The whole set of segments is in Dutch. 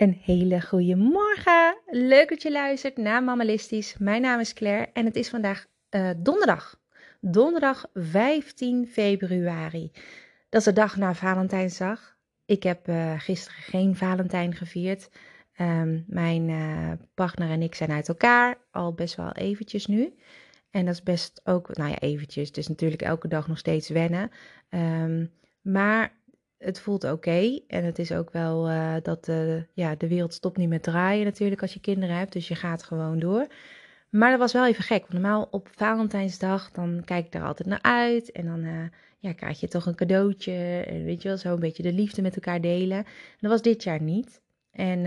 Een hele goede morgen. Leuk dat je luistert naar Mammalistisch. Mijn naam is Claire en het is vandaag uh, donderdag. Donderdag 15 februari. Dat is de dag na Valentijnsdag. Ik heb uh, gisteren geen Valentijn gevierd. Um, mijn uh, partner en ik zijn uit elkaar, al best wel eventjes nu. En dat is best ook, nou ja, eventjes. Is natuurlijk elke dag nog steeds wennen. Um, maar het voelt oké. En het is ook wel uh, dat ja, de wereld stopt niet met draaien natuurlijk als je kinderen hebt. Dus je gaat gewoon door. Maar dat was wel even gek. Want normaal op Valentijnsdag, dan kijk ik er altijd naar uit. En dan uh, ja, krijg je toch een cadeautje. En weet je wel, zo een beetje de liefde met elkaar delen. En dat was dit jaar niet. En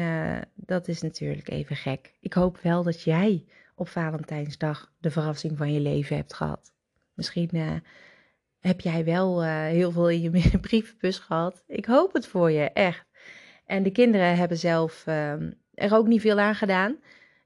dat is natuurlijk even gek. Ik hoop wel dat jij op Valentijnsdag de verrassing van je leven hebt gehad. Misschien heb jij wel uh, heel veel in je brievenbus gehad. Ik hoop het voor je, echt. En de kinderen hebben zelf uh, er ook niet veel aan gedaan.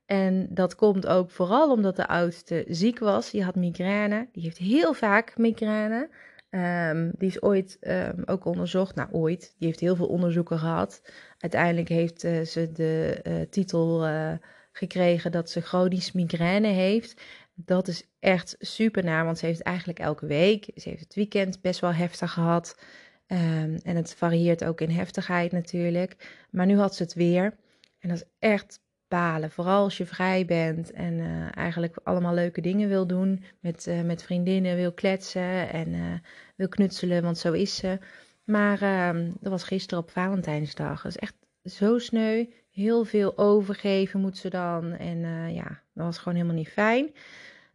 En dat komt ook vooral omdat de oudste ziek was. Die had migraine. Die heeft heel vaak migraine. Um, die is ooit um, ook onderzocht. Nou, ooit. Die heeft heel veel onderzoeken gehad. Uiteindelijk heeft uh, ze de uh, titel gekregen dat ze chronisch migraine heeft. Dat is echt super naar, want ze heeft eigenlijk elke week. Ze heeft het weekend best wel heftig gehad. Um, en het varieert ook in heftigheid natuurlijk. Maar nu had ze het weer. En dat is echt balen. Vooral als je vrij bent en uh, eigenlijk allemaal leuke dingen wil doen. Met, uh, met vriendinnen wil kletsen en uh, wil knutselen, want zo is ze. Maar ehm, dat was gisteren op Valentijnsdag. Dat is echt zo sneu. Heel veel overgeven moet ze dan. En ja, dat was gewoon helemaal niet fijn.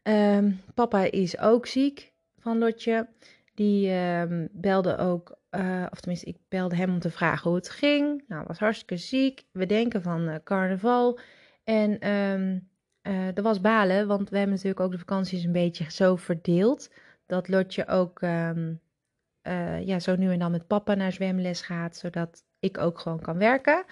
Um, papa is ook ziek van Lotje. Die um, belde ook, uh, of tenminste, ik belde hem om te vragen hoe het ging. Nou, was hartstikke ziek. We denken van uh, carnaval. En er was balen, want we hebben natuurlijk ook de vakanties een beetje zo verdeeld. Dat Lotje ook ja, zo nu en dan met papa naar zwemles gaat, zodat ik ook gewoon kan werken.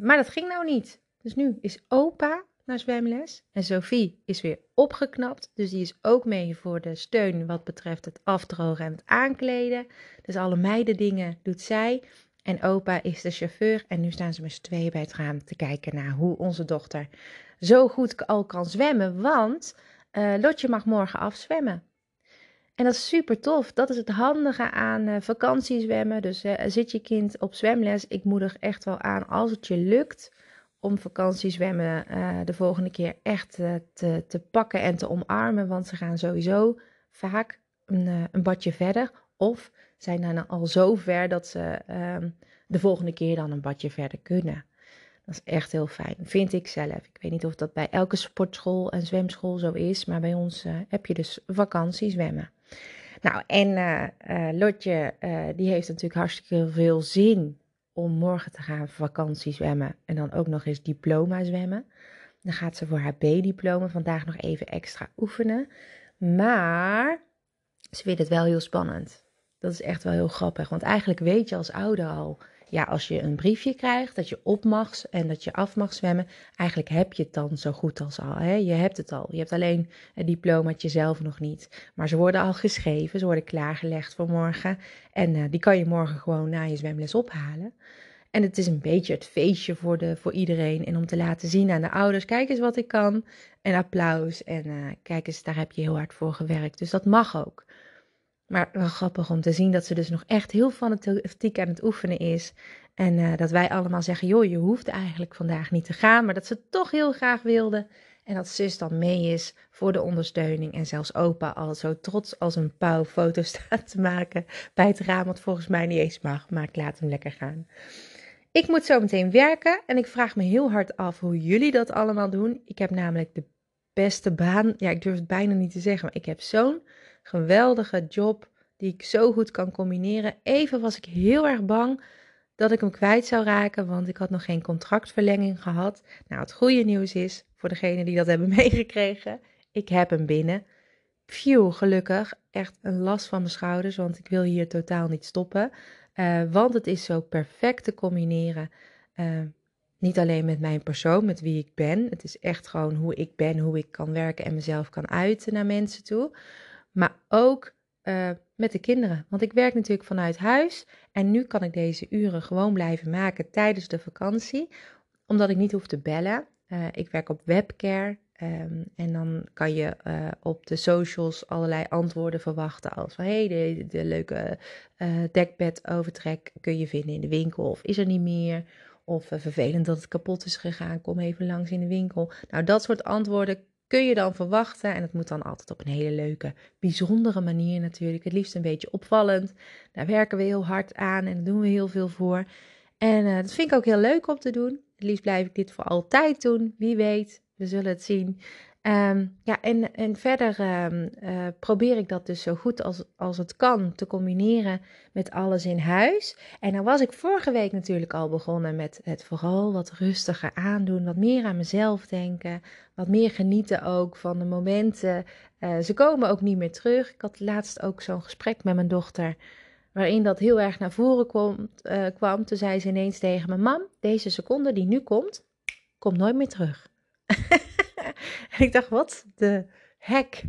Maar dat ging nou niet. Dus nu is opa naar zwemles. En Sophie is weer opgeknapt, dus die is ook mee voor de steun wat betreft het afdrogen en het aankleden. Dus alle meiden dingen doet zij. En opa is de chauffeur en nu staan ze met z'n tweeën bij het raam te kijken naar hoe onze dochter zo goed al kan zwemmen, want uh, Lotje mag morgen afzwemmen. En dat is super tof. Dat is het handige aan uh, vakantiezwemmen. Dus uh, zit je kind op zwemles, ik moedig echt wel aan als het je lukt om vakantiezwemmen uh, de volgende keer echt te, te pakken en te omarmen. Want ze gaan sowieso vaak een, een badje verder. Of zijn dan al zo ver dat ze ehm, de volgende keer dan een badje verder kunnen. Dat is echt heel fijn, vind ik zelf. Ik weet niet of dat bij elke sportschool en zwemschool zo is, maar bij ons heb je dus vakantiezwemmen. Nou, en Lotje, die heeft natuurlijk hartstikke veel zin om morgen te gaan vakantie zwemmen en dan ook nog eens diploma zwemmen. Dan gaat ze voor haar B-diploma vandaag nog even extra oefenen. Maar ze vindt het wel heel spannend. Dat is echt wel heel grappig. Want eigenlijk weet je als ouder al, ja, als je een briefje krijgt dat je op mag en dat je af mag zwemmen, eigenlijk heb je het dan zo goed als al. Hè? Je hebt het al. Je hebt alleen het diplomaatje zelf nog niet. Maar ze worden al geschreven, ze worden klaargelegd voor morgen. En uh, die kan je morgen gewoon na je zwemles ophalen. En het is een beetje het feestje voor, de, voor iedereen. En om te laten zien aan de ouders: kijk eens wat ik kan. En applaus. En uh, kijk eens, daar heb je heel hard voor gewerkt. Dus dat mag ook. Maar wel grappig om te zien dat ze dus nog echt heel fanatiek aan het oefenen is. En uh, dat wij allemaal zeggen: joh, je hoeft eigenlijk vandaag niet te gaan. Maar dat ze toch heel graag wilde. En dat zus dan mee is voor de ondersteuning. En zelfs opa al zo trots als een pauw foto's staat te maken bij het raam. Wat volgens mij niet eens mag. Maar ik laat hem lekker gaan. Ik moet zo meteen werken en ik vraag me heel hard af hoe jullie dat allemaal doen. Ik heb namelijk de beste baan. Ja, ik durf het bijna niet te zeggen, maar ik heb zo'n geweldige job die ik zo goed kan combineren. Even was ik heel erg bang dat ik hem kwijt zou raken, want ik had nog geen contractverlenging gehad. Nou, het goede nieuws is, voor degenen die dat hebben meegekregen, ik heb hem binnen. Phew, gelukkig. Echt een last van mijn schouders, want ik wil hier totaal niet stoppen. Uh, want het is zo perfect te combineren. Uh, niet alleen met mijn persoon, met wie ik ben. Het is echt gewoon hoe ik ben, hoe ik kan werken en mezelf kan uiten naar mensen toe. Maar ook eh, met de kinderen. Want ik werk natuurlijk vanuit huis en nu kan ik deze uren gewoon blijven maken tijdens de vakantie, omdat ik niet hoef te bellen. Uh, ik werk op webcare um, en dan kan je uh, op de socials allerlei antwoorden verwachten als van hey, de, de leuke dekbed overtrek kun je vinden in de winkel of is er niet meer. Of vervelend dat het kapot is gegaan, kom even langs in de winkel. Nou, dat soort antwoorden kun je dan verwachten. En het moet dan altijd op een hele leuke, bijzondere manier natuurlijk. Het liefst een beetje opvallend. Daar werken we heel hard aan en daar doen we heel veel voor. En uh, dat vind ik ook heel leuk om te doen. Het liefst blijf ik dit voor altijd doen. Wie weet, we zullen het zien. Um, ja, en, en verder um, uh, probeer ik dat dus zo goed als, als het kan te combineren met alles in huis. En dan was ik vorige week natuurlijk al begonnen met het vooral wat rustiger aandoen, wat meer aan mezelf denken, wat meer genieten ook van de momenten. Uh, ze komen ook niet meer terug. Ik had laatst ook zo'n gesprek met mijn dochter, waarin dat heel erg naar voren kwam. Uh, kwam. Toen zei ze ineens tegen me: Mam, deze seconde die nu komt, komt nooit meer terug. En ik dacht, wat de hek?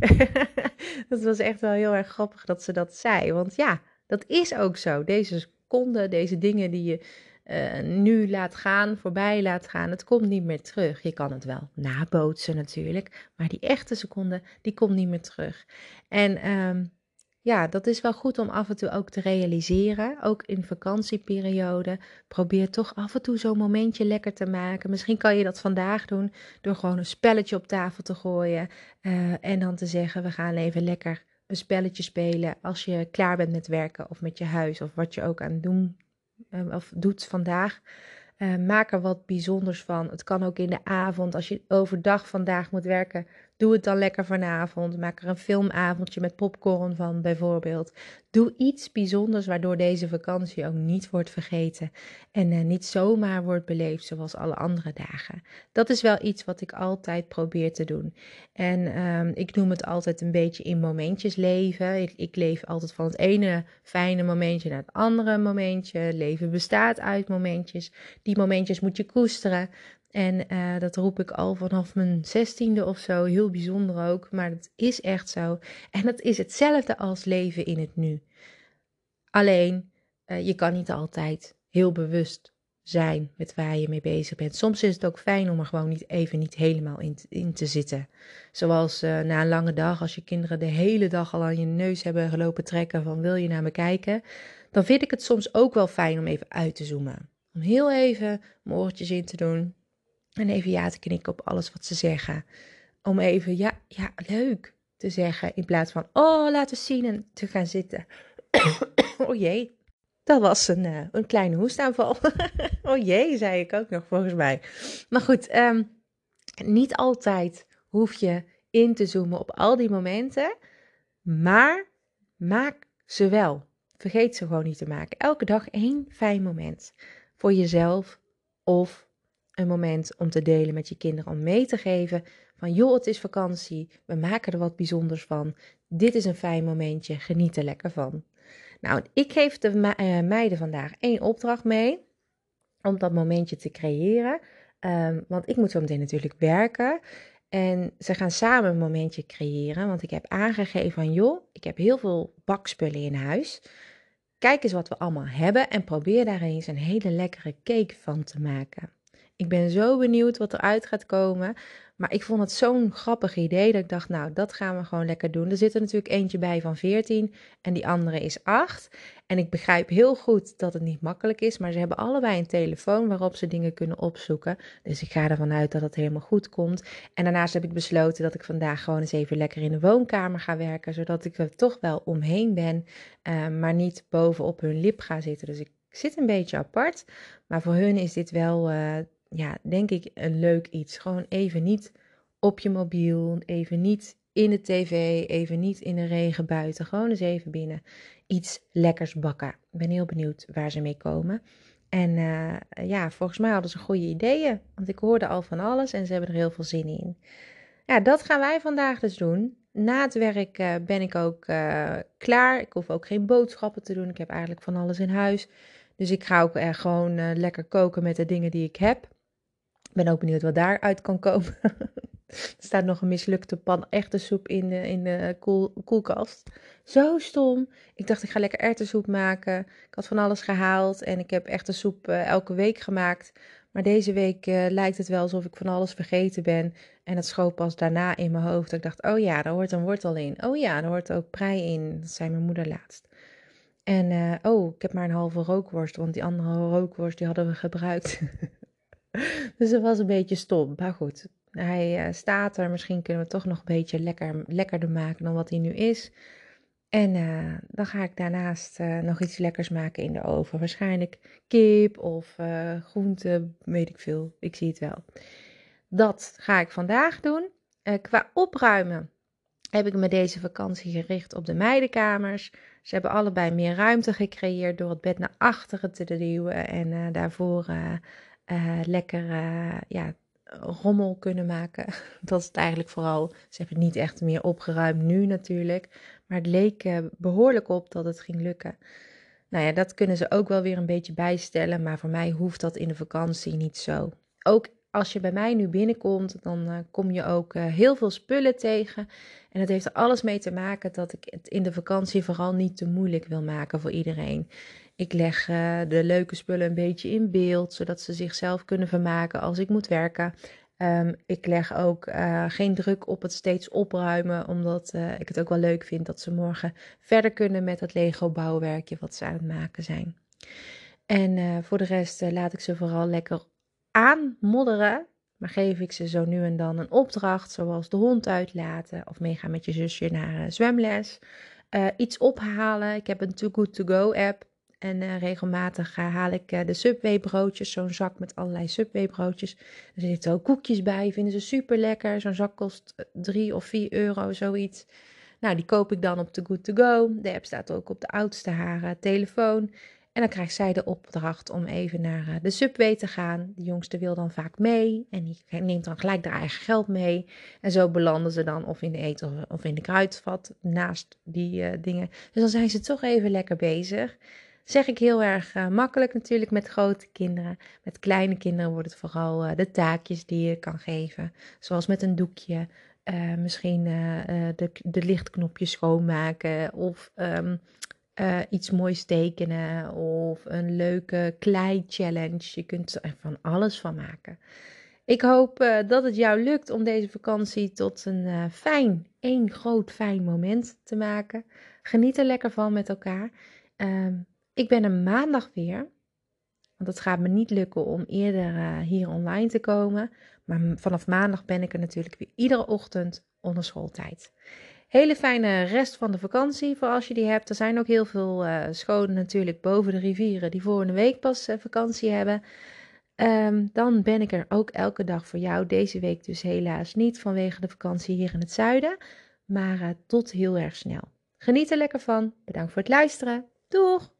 dat was echt wel heel erg grappig dat ze dat zei. Want ja, dat is ook zo. Deze seconden, deze dingen die je uh, nu laat gaan, voorbij laat gaan, het komt niet meer terug. Je kan het wel nabootsen natuurlijk, maar die echte seconde, die komt niet meer terug. En um, ja, dat is wel goed om af en toe ook te realiseren. Ook in vakantieperiode. Probeer toch af en toe zo'n momentje lekker te maken. Misschien kan je dat vandaag doen door gewoon een spelletje op tafel te gooien. Uh, en dan te zeggen: we gaan even lekker een spelletje spelen. Als je klaar bent met werken of met je huis of wat je ook aan doen uh, of doet vandaag. Uh, maak er wat bijzonders van. Het kan ook in de avond. Als je overdag vandaag moet werken, Doe het dan lekker vanavond. Maak er een filmavondje met popcorn van, bijvoorbeeld. Doe iets bijzonders waardoor deze vakantie ook niet wordt vergeten. En uh, niet zomaar wordt beleefd zoals alle andere dagen. Dat is wel iets wat ik altijd probeer te doen. En um, ik noem het altijd een beetje in momentjes leven. Ik, ik leef altijd van het ene fijne momentje naar het andere momentje. Leven bestaat uit momentjes. Die momentjes moet je koesteren. En uh, dat roep ik al vanaf mijn zestiende of zo. Heel bijzonder ook, maar het is echt zo. En het is hetzelfde als leven in het nu. Alleen, uh, je kan niet altijd heel bewust zijn met waar je mee bezig bent. Soms is het ook fijn om er gewoon niet even niet helemaal in, in te zitten. Zoals uh, na een lange dag, als je kinderen de hele dag al aan je neus hebben gelopen trekken van wil je naar me kijken, dan vind ik het soms ook wel fijn om even uit te zoomen. Om heel even mijn oortjes in te doen, en even ja te knikken op alles wat ze zeggen. Om even ja, ja, leuk te zeggen. In plaats van, oh, laten zien en te gaan zitten. oh jee, dat was een, uh, een kleine hoestaanval. oh jee, zei ik ook nog volgens mij. Maar goed, um, niet altijd hoef je in te zoomen op al die momenten. Maar maak ze wel. Vergeet ze gewoon niet te maken. Elke dag één fijn moment. Voor jezelf of een moment om te delen met je kinderen, om mee te geven van joh, het is vakantie, we maken er wat bijzonders van. Dit is een fijn momentje, geniet er lekker van. Nou, ik geef de eh, meiden vandaag één opdracht mee om dat momentje te creëren. Um, want ik moet zo meteen natuurlijk werken. En ze gaan samen een momentje creëren. Want ik heb aangegeven van joh, ik heb heel veel bakspullen in huis. Kijk eens wat we allemaal hebben en probeer daar eens een hele lekkere cake van te maken. Ik ben zo benieuwd wat eruit gaat komen. Maar ik vond het zo'n grappig idee dat ik dacht, nou, dat gaan we gewoon lekker doen. Er zit er natuurlijk eentje bij van 14 en die andere is 8. En ik begrijp heel goed dat het niet makkelijk is, maar ze hebben allebei een telefoon waarop ze dingen kunnen opzoeken. Dus ik ga ervan uit dat het helemaal goed komt. En daarnaast heb ik besloten dat ik vandaag gewoon eens even lekker in de woonkamer ga werken, zodat ik er toch wel omheen ben, uh, maar niet bovenop hun lip ga zitten. Dus ik zit een beetje apart, maar voor hun is dit wel... Uh, ja, denk ik een leuk iets. Gewoon even niet op je mobiel, even niet in de tv, even niet in de regen buiten. Gewoon eens even binnen iets lekkers bakken. Ik ben heel benieuwd waar ze mee komen. En uh, ja, volgens mij hadden ze goede ideeën, want ik hoorde al van alles en ze hebben er heel veel zin in. Ja, dat gaan wij vandaag dus doen. Na het werk uh, ben ik ook uh, klaar. Ik hoef ook geen boodschappen te doen. Ik heb eigenlijk van alles in huis. Dus ik ga ook gewoon lekker koken met de dingen die ik heb ben ook benieuwd wat daaruit kan komen. er staat nog een mislukte pan echte soep in de, in de koel, koelkast. Zo stom. Ik dacht, ik ga lekker erwtensoep maken. Ik had van alles gehaald en ik heb echt de soep uh, elke week gemaakt. Maar deze week lijkt het wel alsof ik van alles vergeten ben. En het schoot pas daarna in mijn hoofd. Ik dacht, oh ja, daar hoort een wortel in. Oh ja, daar hoort ook prei in. Dat zei mijn moeder laatst. En oh, ik heb maar een halve rookworst, want die andere rookworst die hadden we gebruikt. dus het was een beetje stom. Maar goed, hij uh, staat er. Misschien kunnen we toch nog een beetje lekker, lekkerder maken dan wat hij nu is. En uh, dan ga ik daarnaast uh, nog iets lekkers maken in de oven. Waarschijnlijk kip of groente, weet ik veel. Ik zie het wel. Dat ga ik vandaag doen. qua opruimen heb ik me deze vakantie gericht op de meidenkamers. Ze hebben allebei meer ruimte gecreëerd door het bed naar achteren te duwen en daarvoor lekker ja, rommel kunnen maken. Dat is het eigenlijk vooral. Ze hebben niet echt meer opgeruimd nu natuurlijk. Maar het leek eh, behoorlijk op dat het ging lukken. Nou ja, dat kunnen ze ook wel weer een beetje bijstellen. Maar voor mij hoeft dat in de vakantie niet zo. Ook als je bij mij nu binnenkomt, dan uh, kom je ook uh, heel veel spullen tegen. En dat heeft er alles mee te maken dat ik het in de vakantie vooral niet te moeilijk wil maken voor iedereen. Ik leg uh, de leuke spullen een beetje in beeld, zodat ze zichzelf kunnen vermaken als ik moet werken. Um, ik leg ook uh, geen druk op het steeds opruimen, omdat uh, ik het ook wel leuk vind dat ze morgen verder kunnen met het Lego bouwwerkje wat ze aan het maken zijn. En voor de rest laat ik ze vooral lekker aanmodderen, maar geef ik ze zo nu en dan een opdracht, zoals de hond uitlaten of meegaan met je zusje naar zwemles. iets ophalen. Ik heb een Too Good To Go app. En uh, regelmatig uh, haal ik uh, de Subway broodjes, zo'n zak met allerlei Subway broodjes. Er zitten ook koekjes bij, vinden ze super lekker. Zo'n zak kost 3 of 4 euro, zoiets. Nou, die koop ik dan op de Good To Go. De app staat ook op de oudste haar telefoon. En dan krijgt zij de opdracht om even naar de Subway te gaan. De jongste wil dan vaak mee en die neemt dan gelijk haar eigen geld mee. En zo belanden ze dan of in de eten of in de kruidvat naast die dingen. Dus dan zijn ze toch even lekker bezig zeg ik heel erg uh, makkelijk natuurlijk met grote kinderen. Met kleine kinderen wordt het vooral uh, de taakjes die je kan geven. Zoals met een doekje, uh, misschien de, de lichtknopjes schoonmaken of um, iets moois tekenen of een leuke klei-challenge. Je kunt er van alles van maken. Ik hoop dat het jou lukt om deze vakantie tot een fijn, één groot fijn moment te maken. Geniet er lekker van met elkaar. Um, ik ben er maandag weer. Want het gaat me niet lukken om eerder uh, hier online te komen. Maar vanaf maandag ben ik er natuurlijk weer iedere ochtend onder schooltijd. Hele fijne rest van de vakantie voor als je die hebt. Er zijn ook heel veel uh, scholen natuurlijk boven de rivieren die een week pas uh, vakantie hebben. Um, dan ben ik er ook elke dag voor jou. Deze week dus helaas niet vanwege de vakantie hier in het zuiden. Maar tot heel erg snel. Geniet er lekker van. Bedankt voor het luisteren. Doeg!